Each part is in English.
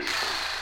anything.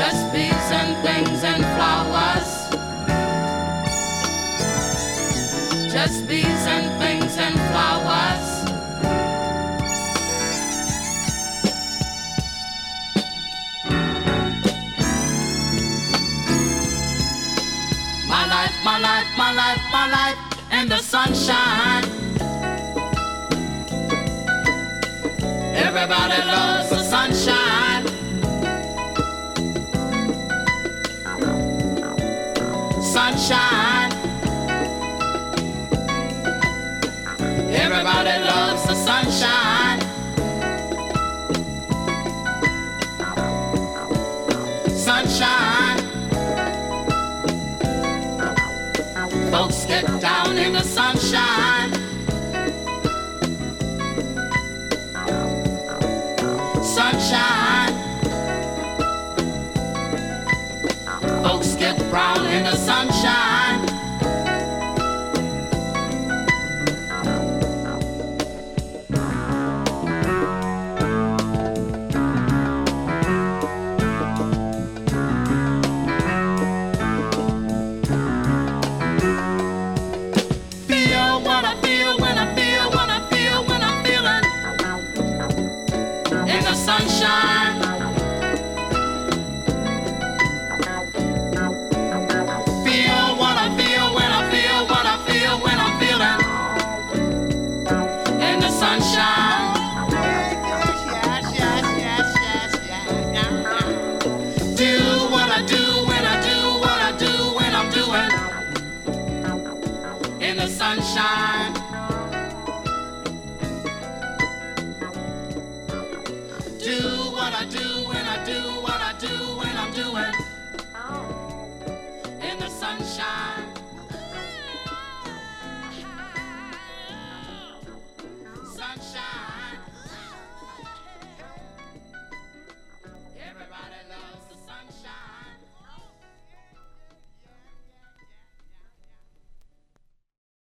just bees and things and flowers. Just bees and things and flowers. My life, my life, my life, my life in the sunshine. Everybody loves the sunshine. sunshine. Everybody loves the sunshine. Sunshine. Folks get down in the sunshine.